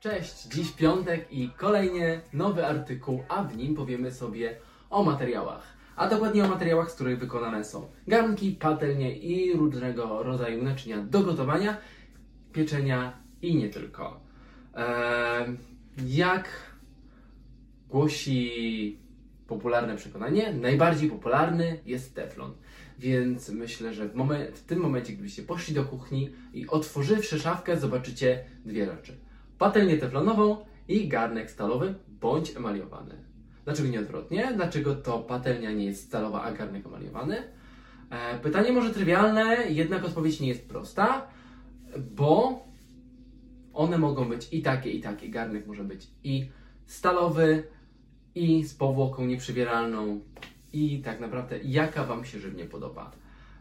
Cześć, dziś piątek i kolejnie nowy artykuł, a w nim powiemy sobie o materiałach. A dokładnie o materiałach, z których wykonane są garnki, patelnie i różnego rodzaju naczynia do gotowania, pieczenia i nie tylko. Eee, jak głosi popularne przekonanie, najbardziej popularny jest teflon. Więc myślę, że w, w tym momencie, gdybyście poszli do kuchni i otworzywszy szafkę, zobaczycie dwie rzeczy. Patelnię teflonową i garnek stalowy bądź emaliowany. Dlaczego nie odwrotnie? Dlaczego to patelnia nie jest stalowa, a garnek emaliowany? E, pytanie może trywialne, jednak odpowiedź nie jest prosta, bo one mogą być i takie, i takie. Garnek może być i stalowy, i z powłoką nieprzybieralną, i tak naprawdę jaka Wam się żywnie podoba.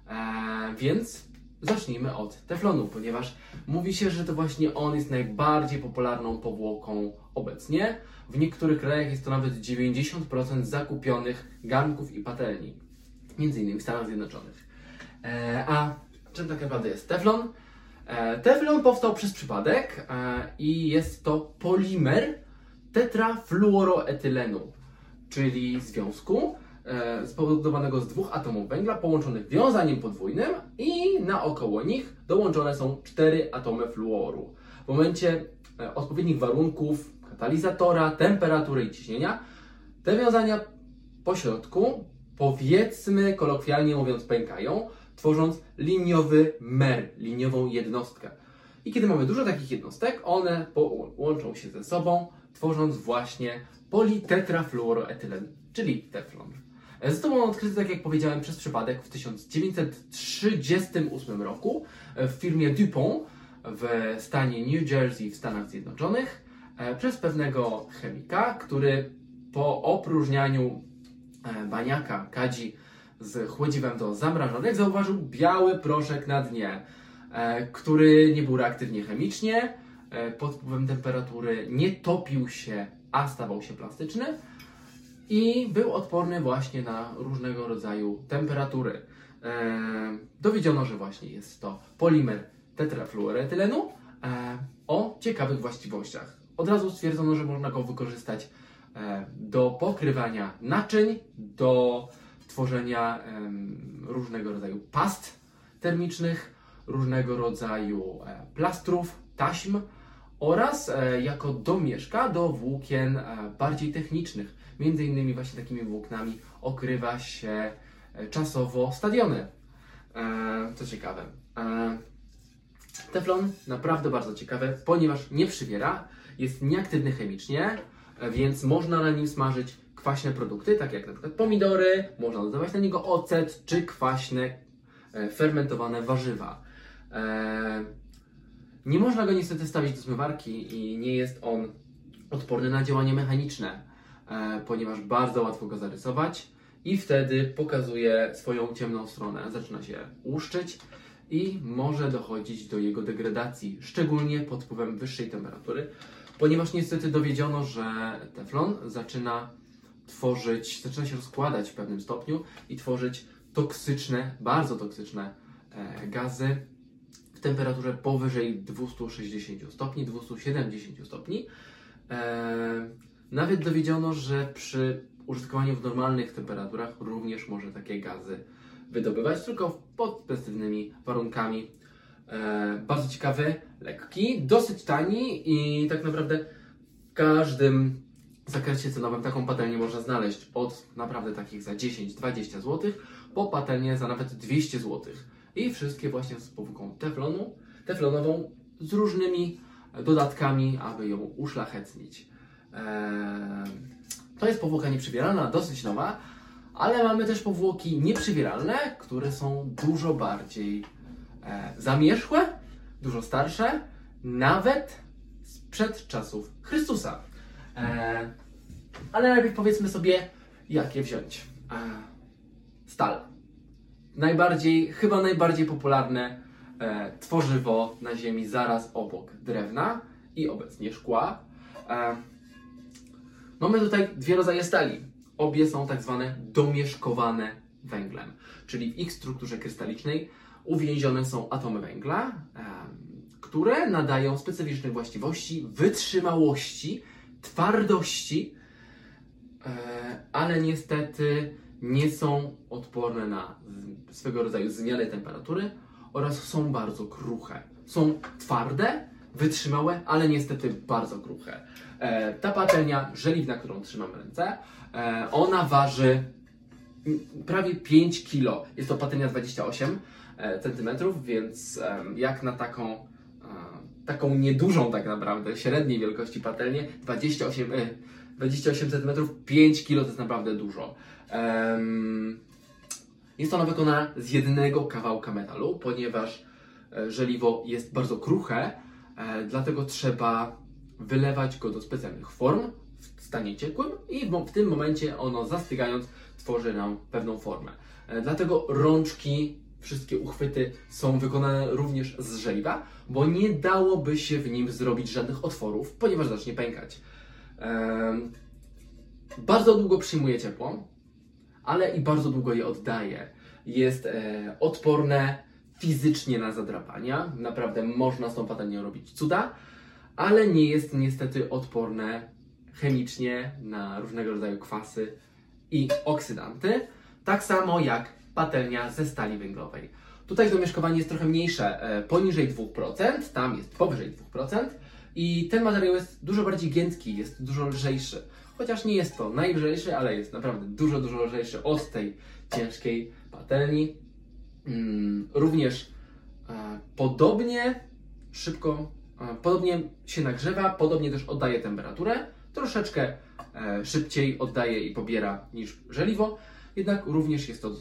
Eee, więc zacznijmy od teflonu, ponieważ mówi się, że to właśnie on jest najbardziej popularną powłoką obecnie. W niektórych krajach jest to nawet 90% zakupionych garnków i patelni, między innymi w Stanach Zjednoczonych. Eee, a czym tak naprawdę jest teflon? E, Teflon powstał przez przypadek e, i jest to polimer tetrafluoroetylenu, czyli związku spowodowanego z dwóch atomów węgla połączonych wiązaniem podwójnym i naokoło nich dołączone są cztery atomy fluoru. W momencie e, odpowiednich warunków, katalizatora, temperatury i ciśnienia, te wiązania po środku, powiedzmy kolokwialnie mówiąc, pękają, tworząc liniowy mer, liniową jednostkę. I kiedy mamy dużo takich jednostek, one po- łączą się ze sobą, tworząc właśnie politetrafluoroetylen, czyli teflon. E, Został on odkryty, tak jak powiedziałem, przez przypadek w 1938 roku w firmie DuPont w stanie New Jersey w Stanach Zjednoczonych e, przez pewnego chemika, który po opróżnianiu e, baniaka kadzi z chłodziwem do zamrażonych zauważył biały proszek na dnie, e, który nie był reaktywnie chemicznie, e, pod wpływem temperatury nie topił się, a stawał się plastyczny i był odporny właśnie na różnego rodzaju temperatury. E, dowiedziono, że właśnie jest to polimer tetrafluoretylenu e, o ciekawych właściwościach. Od razu stwierdzono, że można go wykorzystać e, do pokrywania naczyń, do tworzenia em, różnego rodzaju past termicznych, różnego rodzaju e, plastrów, taśm oraz e, jako domieszka do włókien e, bardziej technicznych. Między innymi właśnie takimi włóknami okrywa się e, czasowo stadiony. E, co ciekawe. E, Teflon naprawdę bardzo ciekawy, ponieważ nie przywiera, jest nieaktywny chemicznie, więc można na nim smażyć kwaśne produkty, tak jak na przykład pomidory, można dodawać na niego ocet czy kwaśne fermentowane warzywa. Nie można go niestety stawić do zmywarki i nie jest on odporny na działanie mechaniczne, ponieważ bardzo łatwo go zarysować i wtedy pokazuje swoją ciemną stronę. Zaczyna się łuszczyć i może dochodzić do jego degradacji, szczególnie pod wpływem wyższej temperatury, ponieważ niestety dowiedziono, że teflon zaczyna tworzyć, zaczyna się rozkładać w pewnym stopniu i tworzyć toksyczne, bardzo toksyczne e, gazy w temperaturze powyżej 260 stopni, 270 stopni. Nawet dowiedziono, że przy użytkowaniu w normalnych temperaturach również może takie gazy wydobywać, tylko pod specyficznymi warunkami. E, bardzo ciekawy, lekki, dosyć tani i tak naprawdę w każdym zakresie cenowym taką patelnię można znaleźć od naprawdę takich za 10-20 zł po patelnię za nawet 200 zł. I wszystkie właśnie z powłoką teflonu, teflonową z różnymi dodatkami, aby ją uszlachetnić. Eee, to jest powłoka nieprzybieralna, dosyć nowa, ale mamy też powłoki nieprzybieralne, które są dużo bardziej e, zamierzchłe, dużo starsze, nawet sprzed czasów Chrystusa. E, ale najpierw powiedzmy sobie, jak je wziąć. Stal. Najbardziej, chyba najbardziej popularne e, tworzywo na Ziemi zaraz obok drewna i obecnie szkła. E, mamy tutaj dwie rodzaje stali. Obie są tak zwane domieszkowane węglem, czyli w ich strukturze krystalicznej uwięzione są atomy węgla, które nadają specyficznych właściwości wytrzymałości, twardości, e, ale niestety nie są odporne na swego rodzaju zmiany temperatury oraz są bardzo kruche. Są twarde, wytrzymałe, ale niestety bardzo kruche. E, ta patelnia żeliwna, którą trzymam w ręce, e, ona waży prawie 5 kg. Jest to patelnia 28 e, centymetrów, więc em, jak na taką, e, taką niedużą tak naprawdę, średniej wielkości patelnię, 28, e, 28 centymetrów, 5 kg to jest naprawdę dużo. Em, jest ona wykonana z jednego kawałka metalu, ponieważ e, żeliwo jest bardzo kruche, e, dlatego trzeba wylewać go do specjalnych form w stanie ciekłym i w, tym momencie ono zastygając tworzy nam pewną formę. E, Dlatego rączki, wszystkie uchwyty są wykonane również z żeliwa, bo nie dałoby się w nim zrobić żadnych otworów, ponieważ zacznie pękać. Em, bardzo długo przyjmuje ciepło, ale i bardzo długo je oddaje. Jest e, odporne fizycznie na zadrapania. Naprawdę można z tą patelnią robić cuda, ale nie jest niestety odporne chemicznie na różnego rodzaju kwasy i oksydanty. Tak samo jak patelnia ze stali węglowej. Tutaj domieszkowanie jest trochę mniejsze, e, poniżej 2%, tam jest powyżej 2%. I ten materiał jest dużo bardziej giętki, jest dużo lżejszy. Chociaż nie jest to najlżejszy, ale jest naprawdę dużo, dużo lżejszy od tej ciężkiej patelni. Mm, również e, podobnie szybko, e, podobnie się nagrzewa, podobnie też oddaje temperaturę. Troszeczkę e, szybciej oddaje i pobiera niż żeliwo, jednak również jest to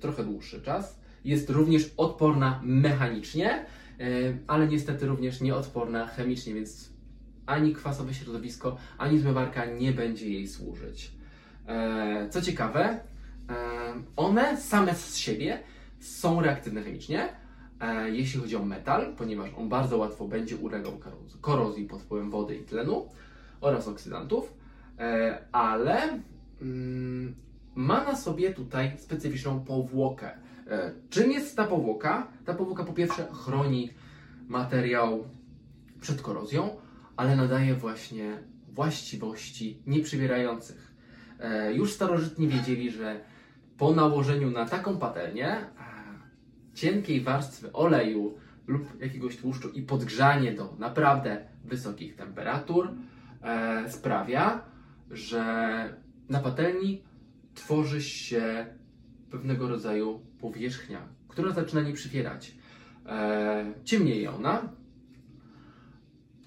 trochę dłuższy czas. Jest również odporna mechanicznie, ale niestety również nieodporna chemicznie, więc ani kwasowe środowisko, ani zmywarka nie będzie jej służyć. Co ciekawe, one same z siebie są reaktywne chemicznie, e, jeśli chodzi o metal, ponieważ on bardzo łatwo będzie ulegał koroz- korozji pod wpływem wody i tlenu oraz oksydantów, e, ale mm, ma na sobie tutaj specyficzną powłokę. E, Czym jest ta powłoka? Ta powłoka po pierwsze chroni materiał przed korozją, ale nadaje właśnie właściwości nieprzybierających. E, Już starożytni wiedzieli, że po nałożeniu na taką patelnię cienkiej warstwy oleju lub jakiegoś tłuszczu i podgrzanie do naprawdę wysokich temperatur e, sprawia, że na patelni tworzy się pewnego rodzaju powierzchnia, która zaczyna nie przypierać. E, ciemnieje ona,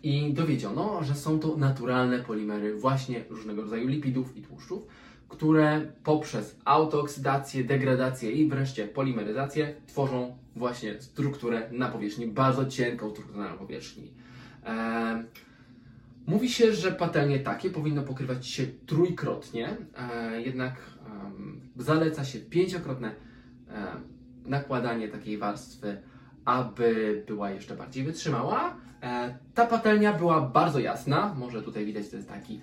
i dowiedziono, że są to naturalne polimery właśnie różnego rodzaju lipidów i tłuszczów, które poprzez autooksydację, degradację i wreszcie polimeryzację tworzą właśnie strukturę na powierzchni, bardzo cienką strukturę na powierzchni. Mówi się, że patelnie takie powinno pokrywać się trójkrotnie, e, jednak em, zaleca się pięciokrotne em, nakładanie takiej warstwy, aby była jeszcze bardziej wytrzymała. E, ta patelnia była bardzo jasna, może tutaj widać, to jest taki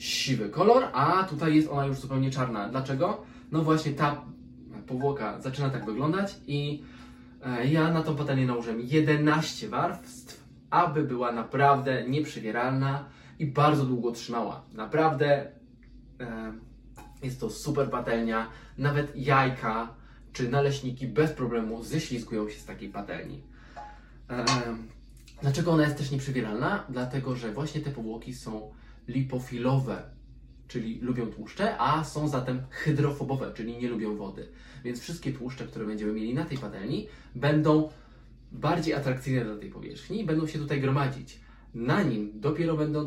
niebiesko-siwy kolor, a tutaj jest ona już zupełnie czarna. Dlaczego? No właśnie ta powłoka zaczyna tak wyglądać i e, ja na tą patelnię nałożyłem 11 warstw, aby była naprawdę nieprzywieralna i bardzo długo trzymała. Naprawdę e, jest to super patelnia, nawet jajka czy naleśniki bez problemu ześlizgują się z takiej patelni. Em, Dlaczego ona jest też nieprzywieralna? Dlatego, że właśnie te powłoki są lipofilowe, czyli lubią tłuszcze, a są zatem hydrofobowe, czyli nie lubią wody. Więc wszystkie tłuszcze, które będziemy mieli na tej patelni, będą bardziej atrakcyjne dla tej powierzchni i będą się tutaj gromadzić. Na nim dopiero będą e,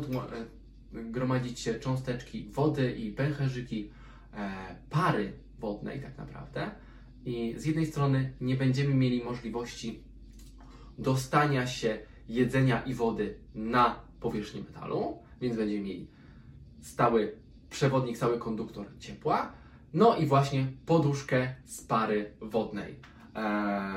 gromadzić się cząsteczki wody i pęcherzyki e, pary wodnej tak naprawdę. I z jednej strony nie będziemy mieli możliwości dostania się jedzenia i wody na powierzchnię metalu, więc będziemy mieli stały przewodnik, stały konduktor ciepła, no i właśnie poduszkę z pary wodnej. Eee,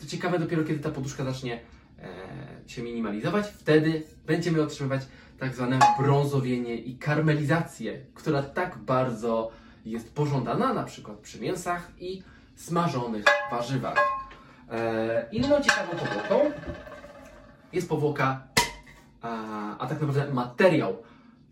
to ciekawe, dopiero kiedy ta poduszka zacznie eee, się minimalizować, wtedy będziemy otrzymywać tak zwane brązowienie i karmelizację, która tak bardzo jest pożądana na przykład przy mięsach i smażonych warzywach. E, inną ciekawą powłoką jest powłoka, a, tak naprawdę materiał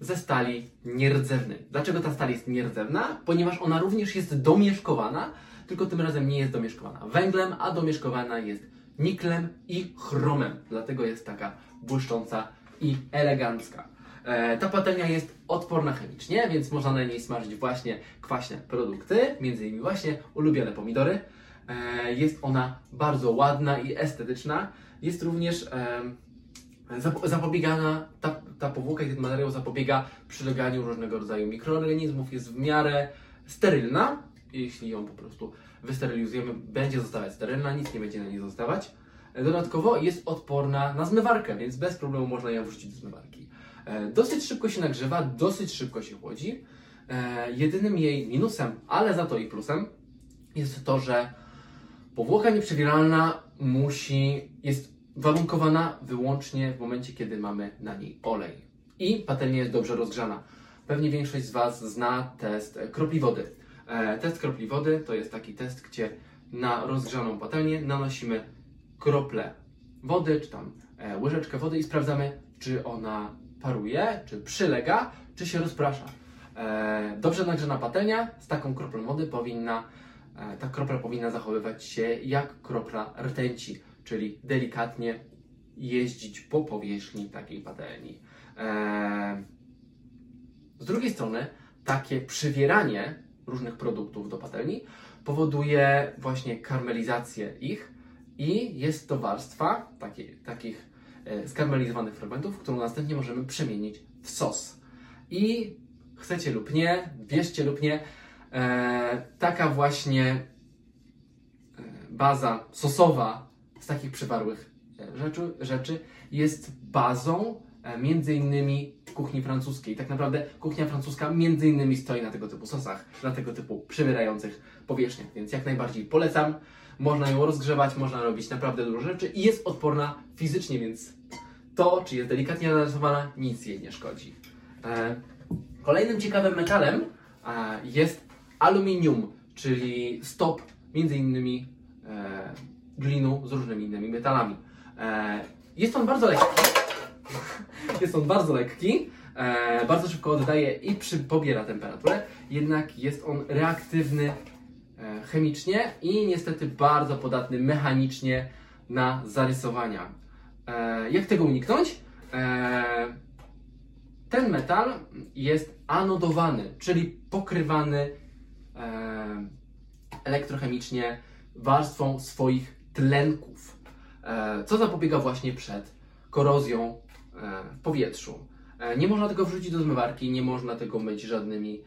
ze stali nierdzewnej. Dlaczego ta stal jest nierdzewna? Ponieważ ona również jest domieszkowana, tylko tym razem nie jest domieszkowana węglem, a domieszkowana jest niklem i chromem. Dlatego jest taka błyszcząca i elegancka. E, ta patelnia jest odporna chemicznie, więc można na niej smażyć właśnie kwaśne produkty, między innymi właśnie ulubione pomidory. E, jest ona bardzo ładna i estetyczna. Jest również e, zapobiegana, ta, ta powłoka i ten materiał zapobiega przyleganiu różnego rodzaju mikroorganizmów, jest w miarę sterylna. Jeśli ją po prostu wysterylizujemy, będzie zostawać sterylna, nic nie będzie na niej zostawać. Dodatkowo jest odporna na zmywarkę, więc bez problemu można ją wrzucić do zmywarki. E, Dosyć szybko się nagrzewa, dosyć szybko się chłodzi. E, Jedynym jej minusem, ale za to i plusem, jest to, że powłoka nieprzewieralna musi, jest warunkowana wyłącznie w momencie, kiedy mamy na niej olej. I patelnia jest dobrze rozgrzana. Pewnie większość z Was zna test kropli wody. E, test kropli wody to jest taki test, gdzie na rozgrzaną patelnię nanosimy krople wody, czy tam e, łyżeczkę wody i sprawdzamy, czy ona paruje, czy przylega, czy się rozprasza. E, dobrze nagrzana patelnia z taką kroplą wody powinna, ta kropla powinna zachowywać się jak kropla rtęci, czyli delikatnie jeździć po powierzchni takiej patelni. E, z drugiej strony, takie przywieranie różnych produktów do patelni powoduje właśnie karmelizację ich i jest to warstwa takich e, skarmelizowanych fragmentów, którą następnie możemy przemienić w sos. I chcecie lub nie, wierzcie lub nie, e, taka właśnie e, baza sosowa z takich przywarłych e, rzeczy, rzeczy jest bazą e, między innymi kuchni francuskiej. Tak naprawdę kuchnia francuska między innymi stoi na tego typu sosach, na tego typu przywierających powierzchniach, więc jak najbardziej polecam. Można ją rozgrzewać, można robić naprawdę dużo rzeczy i jest odporna fizycznie, więc to, czy jest delikatnie narysowana, nic jej nie szkodzi. E, Kolejnym ciekawym metalem jest aluminium, czyli stop między innymi glinu z różnymi innymi metalami. E, jest on bardzo lekki. jest on bardzo lekki, e, bardzo szybko oddaje i przy, pobiera temperaturę, jednak jest on reaktywny e, chemicznie i niestety bardzo podatny mechanicznie na zarysowania. Jak tego uniknąć? Ten metal jest anodowany, czyli pokrywany elektrochemicznie warstwą swoich tlenków, e, co zapobiega właśnie przed korozją e, w powietrzu. E, nie można tego wrzucić do zmywarki, nie można tego myć żadnymi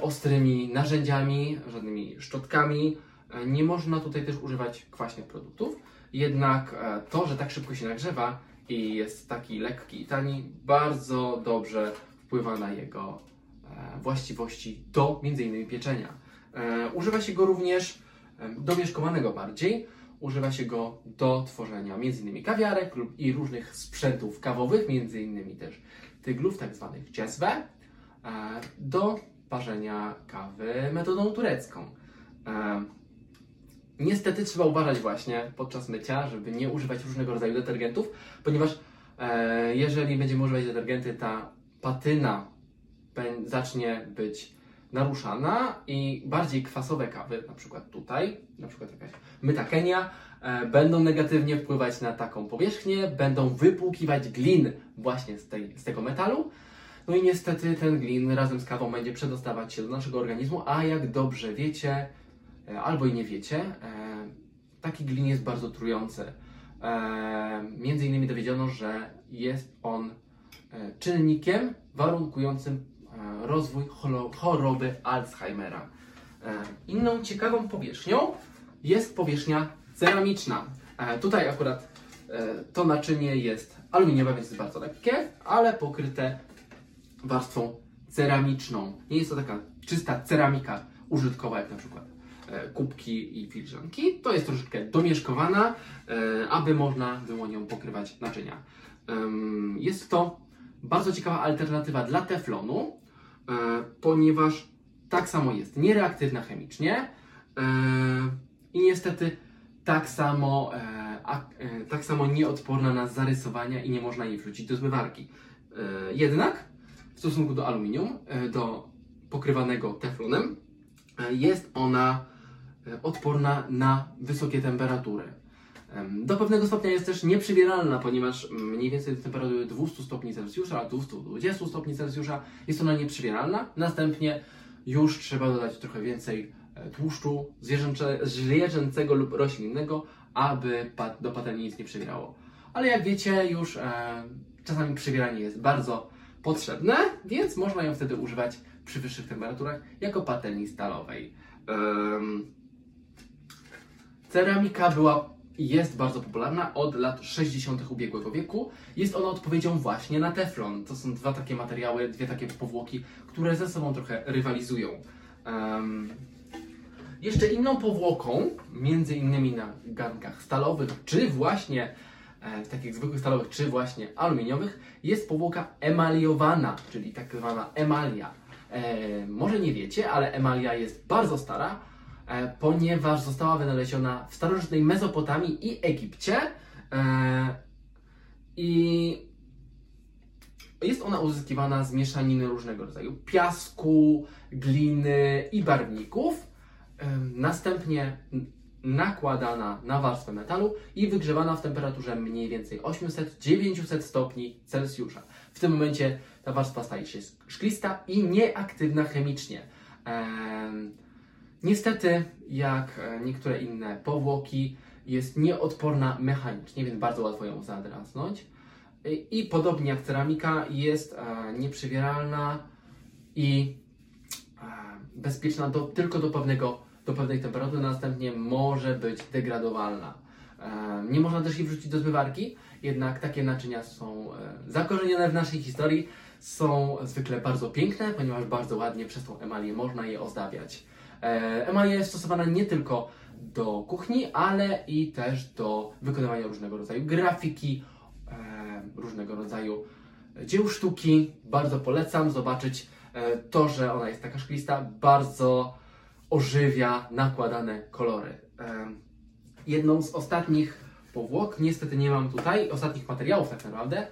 ostrymi narzędziami, żadnymi szczotkami. Nie można tutaj też używać kwaśnych produktów. Jednak to, że tak szybko się nagrzewa i jest taki lekki i tani, bardzo dobrze wpływa na jego właściwości do m.in. pieczenia. Używa się go również do mieszkowanego bardziej. Używa się go do tworzenia m.in. kawiarek lub i różnych sprzętów kawowych, m.in. też tyglów, tak zwanych cieswe, e, do parzenia kawy metodą turecką. E, Niestety trzeba uważać właśnie podczas mycia, żeby nie używać różnego rodzaju detergentów, ponieważ e, jeżeli będziemy używać detergenty, ta patyna zacznie być naruszana i bardziej kwasowe kawy, na przykład tutaj, na przykład jakaś myta Kenia, e, będą negatywnie wpływać na taką powierzchnię, będą wypłukiwać glin właśnie z, tej, z tego metalu. No i niestety ten glin razem z kawą będzie przedostawać się do naszego organizmu, a jak dobrze wiecie, e, albo i nie wiecie, e, taki glin jest bardzo trujący. Między innymi dowiedziono, że jest on czynnikiem warunkującym rozwój choroby Alzheimera. E, Inną ciekawą powierzchnią jest powierzchnia ceramiczna. E, Tutaj akurat e, to naczynie jest aluminiowe, więc jest bardzo lekkie, ale pokryte warstwą ceramiczną. Nie jest to taka czysta ceramika użytkowa, jak na przykład kubki i filiżanki. To jest troszeczkę domieszkowana, aby można było nią pokrywać naczynia. Jest to bardzo ciekawa alternatywa dla teflonu, ponieważ tak samo jest niereaktywna chemicznie e, i niestety tak samo, e, e, tak samo nieodporna na zarysowania i nie można jej wrzucić do zmywarki. E, jednak w stosunku do aluminium, e, do pokrywanego teflonem, e, jest ona e, odporna na wysokie temperatury. Do pewnego stopnia jest też nieprzybieralna, ponieważ mniej więcej do temperatury 200 stopni Celsjusza, 220 stopni Celsjusza jest ona nieprzybieralna. Następnie już trzeba dodać trochę więcej e, tłuszczu zwierzęcego lub roślinnego, aby do patelni nic nie przybierało. Ale jak wiecie, już e, czasami przybieranie jest bardzo potrzebne, więc można ją wtedy używać przy wyższych temperaturach jako patelni stalowej. Em, Ceramika była jest bardzo popularna od lat 60. ubiegłego wieku. Jest ona odpowiedzią właśnie na teflon. To są dwa takie materiały, dwie takie powłoki, które ze sobą trochę rywalizują. Em, jeszcze inną powłoką, między innymi na garnkach stalowych, czy właśnie e, takich zwykłych stalowych, czy właśnie aluminiowych, jest powłoka emaliowana, czyli tak zwana emalia. E, może nie wiecie, ale emalia jest bardzo stara, ponieważ została wynaleziona w starożytnej Mezopotamii i Egipcie. E, I jest ona uzyskiwana z mieszaniny różnego rodzaju piasku, gliny i barwników. Em, Następnie nakładana na warstwę metalu i wygrzewana w temperaturze mniej więcej 800-900 stopni Celsjusza. W tym momencie ta warstwa staje się szklista i nieaktywna chemicznie. Em, Niestety, jak e, niektóre inne powłoki, jest nieodporna mechanicznie, więc bardzo łatwo ją zadrasnąć. I, podobnie jak ceramika, jest e, nieprzywieralna i e, bezpieczna do, tylko do, pewnego, do pewnej temperatury, następnie może być degradowalna. Nie można też jej wrzucić do zmywarki, jednak takie naczynia są zakorzenione w naszej historii, są zwykle bardzo piękne, ponieważ bardzo ładnie przez tą emalię można je ozdabiać. E, Emalia jest stosowana nie tylko do kuchni, ale i też do wykonywania różnego rodzaju grafiki, e, różnego rodzaju dzieł sztuki. Bardzo polecam zobaczyć e, to, że ona jest taka szklista, bardzo ożywia nakładane kolory. E, jedną z ostatnich powłok, niestety nie mam tutaj, ostatnich materiałów tak naprawdę,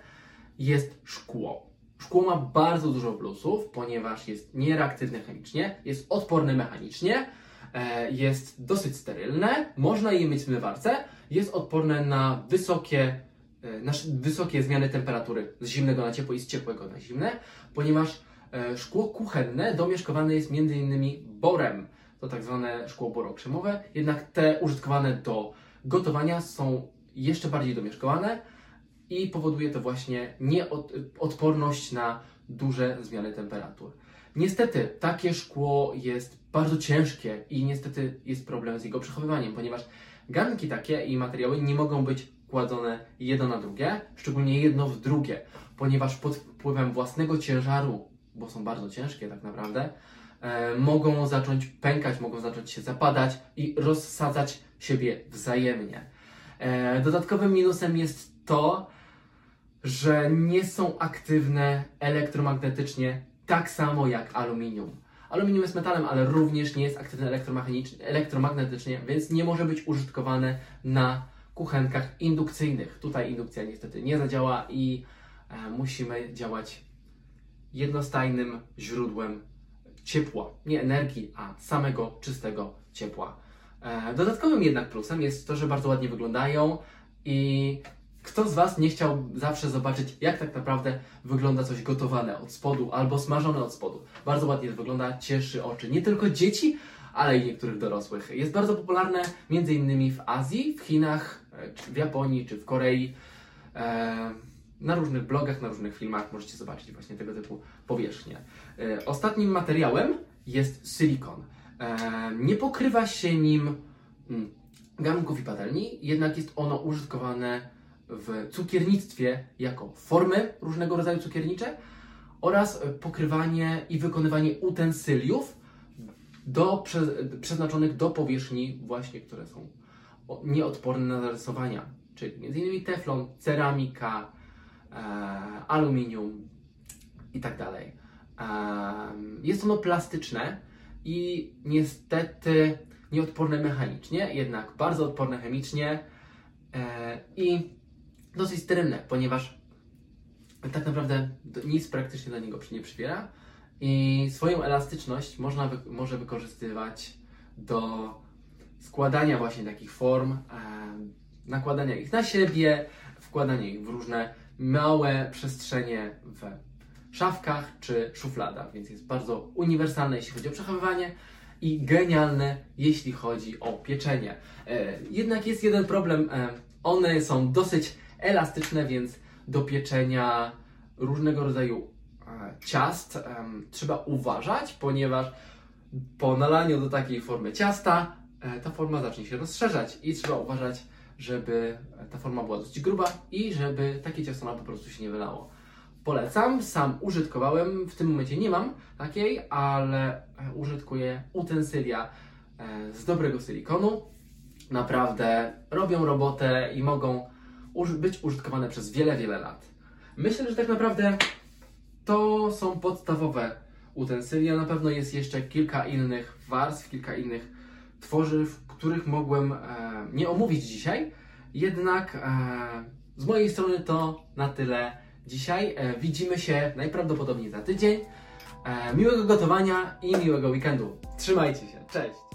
jest szkło. Szkło ma bardzo dużo plusów, ponieważ jest niereaktywne chemicznie, jest odporne mechanicznie, e, jest dosyć sterylne, można je mieć w zmywarce, jest odporne na wysokie, e, na wysokie zmiany temperatury z zimnego na ciepłe i z ciepłego na zimne, ponieważ e, szkło kuchenne domieszkowane jest m.in. borem, to tak zwane szkło borokrzemowe, jednak te użytkowane do gotowania są jeszcze bardziej domieszkowane, i powoduje to właśnie nieodporność na duże zmiany temperatur. Niestety, takie szkło jest bardzo ciężkie i niestety jest problem z jego przechowywaniem, ponieważ garnki takie i materiały nie mogą być kładzone jedno na drugie, szczególnie jedno w drugie, ponieważ pod wpływem własnego ciężaru, bo są bardzo ciężkie tak naprawdę, e, mogą zacząć pękać, mogą zacząć się zapadać i rozsadzać siebie wzajemnie. E, dodatkowym minusem jest to, że nie są aktywne elektromagnetycznie tak samo jak aluminium. Aluminium jest metalem, ale również nie jest aktywne elektromagnetycznie, więc nie może być użytkowane na kuchenkach indukcyjnych. Tutaj indukcja niestety nie zadziała i e, musimy działać jednostajnym źródłem ciepła, nie energii, a samego czystego ciepła. E, dodatkowym jednak plusem jest to, że bardzo ładnie wyglądają i kto z Was nie chciał zawsze zobaczyć, jak tak naprawdę wygląda coś gotowane od spodu albo smażone od spodu? Bardzo ładnie to wygląda, cieszy oczy nie tylko dzieci, ale i niektórych dorosłych. Jest bardzo popularne innymi w Azji, w Chinach, e, w Japonii, czy w Korei. E, na różnych blogach, na różnych filmach możecie zobaczyć właśnie tego typu powierzchnie. E, ostatnim materiałem jest silikon. Nie pokrywa się nim mm, garnków i patelni, jednak jest ono użytkowane w cukiernictwie jako formy różnego rodzaju cukiernicze oraz e, pokrywanie i wykonywanie utensyliów do, prze, przeznaczonych do powierzchni właśnie, które są nieodporne na zarysowania, czyli m.in. teflon, ceramika, e, aluminium i tak. Em, Jest ono plastyczne i niestety nieodporne mechanicznie, jednak bardzo odporne chemicznie e, i dosyć sterylne, ponieważ tak naprawdę nic praktycznie do niego nie przybiera i swoją elastyczność można może wykorzystywać do składania właśnie takich form, nakładania ich na siebie, wkładania ich w różne małe przestrzenie w szafkach czy szufladach, więc jest bardzo uniwersalne, jeśli chodzi o przechowywanie i genialne, jeśli chodzi o pieczenie. E, jednak jest jeden problem, e, one są dosyć elastyczne, więc do pieczenia różnego rodzaju e, ciast trzeba uważać, ponieważ po nalaniu do takiej formy ciasta e, ta forma zacznie się rozszerzać i trzeba uważać, żeby ta forma była dosyć gruba i żeby takie ciasto nam po prostu się nie wylało. Polecam, sam użytkowałem, w tym momencie nie mam takiej, ale e, użytkuję utensylia z dobrego silikonu. Naprawdę robią robotę i mogą być użytkowane przez wiele, wiele lat. Myślę, że tak naprawdę to są podstawowe utensylia. Na pewno jest jeszcze kilka innych warstw, kilka innych tworzyw, których mogłem e, nie omówić dzisiaj. Jednak e, z mojej strony to na tyle dzisiaj. E, widzimy się najprawdopodobniej za tydzień. E, miłego gotowania i miłego weekendu. Trzymajcie się. Cześć!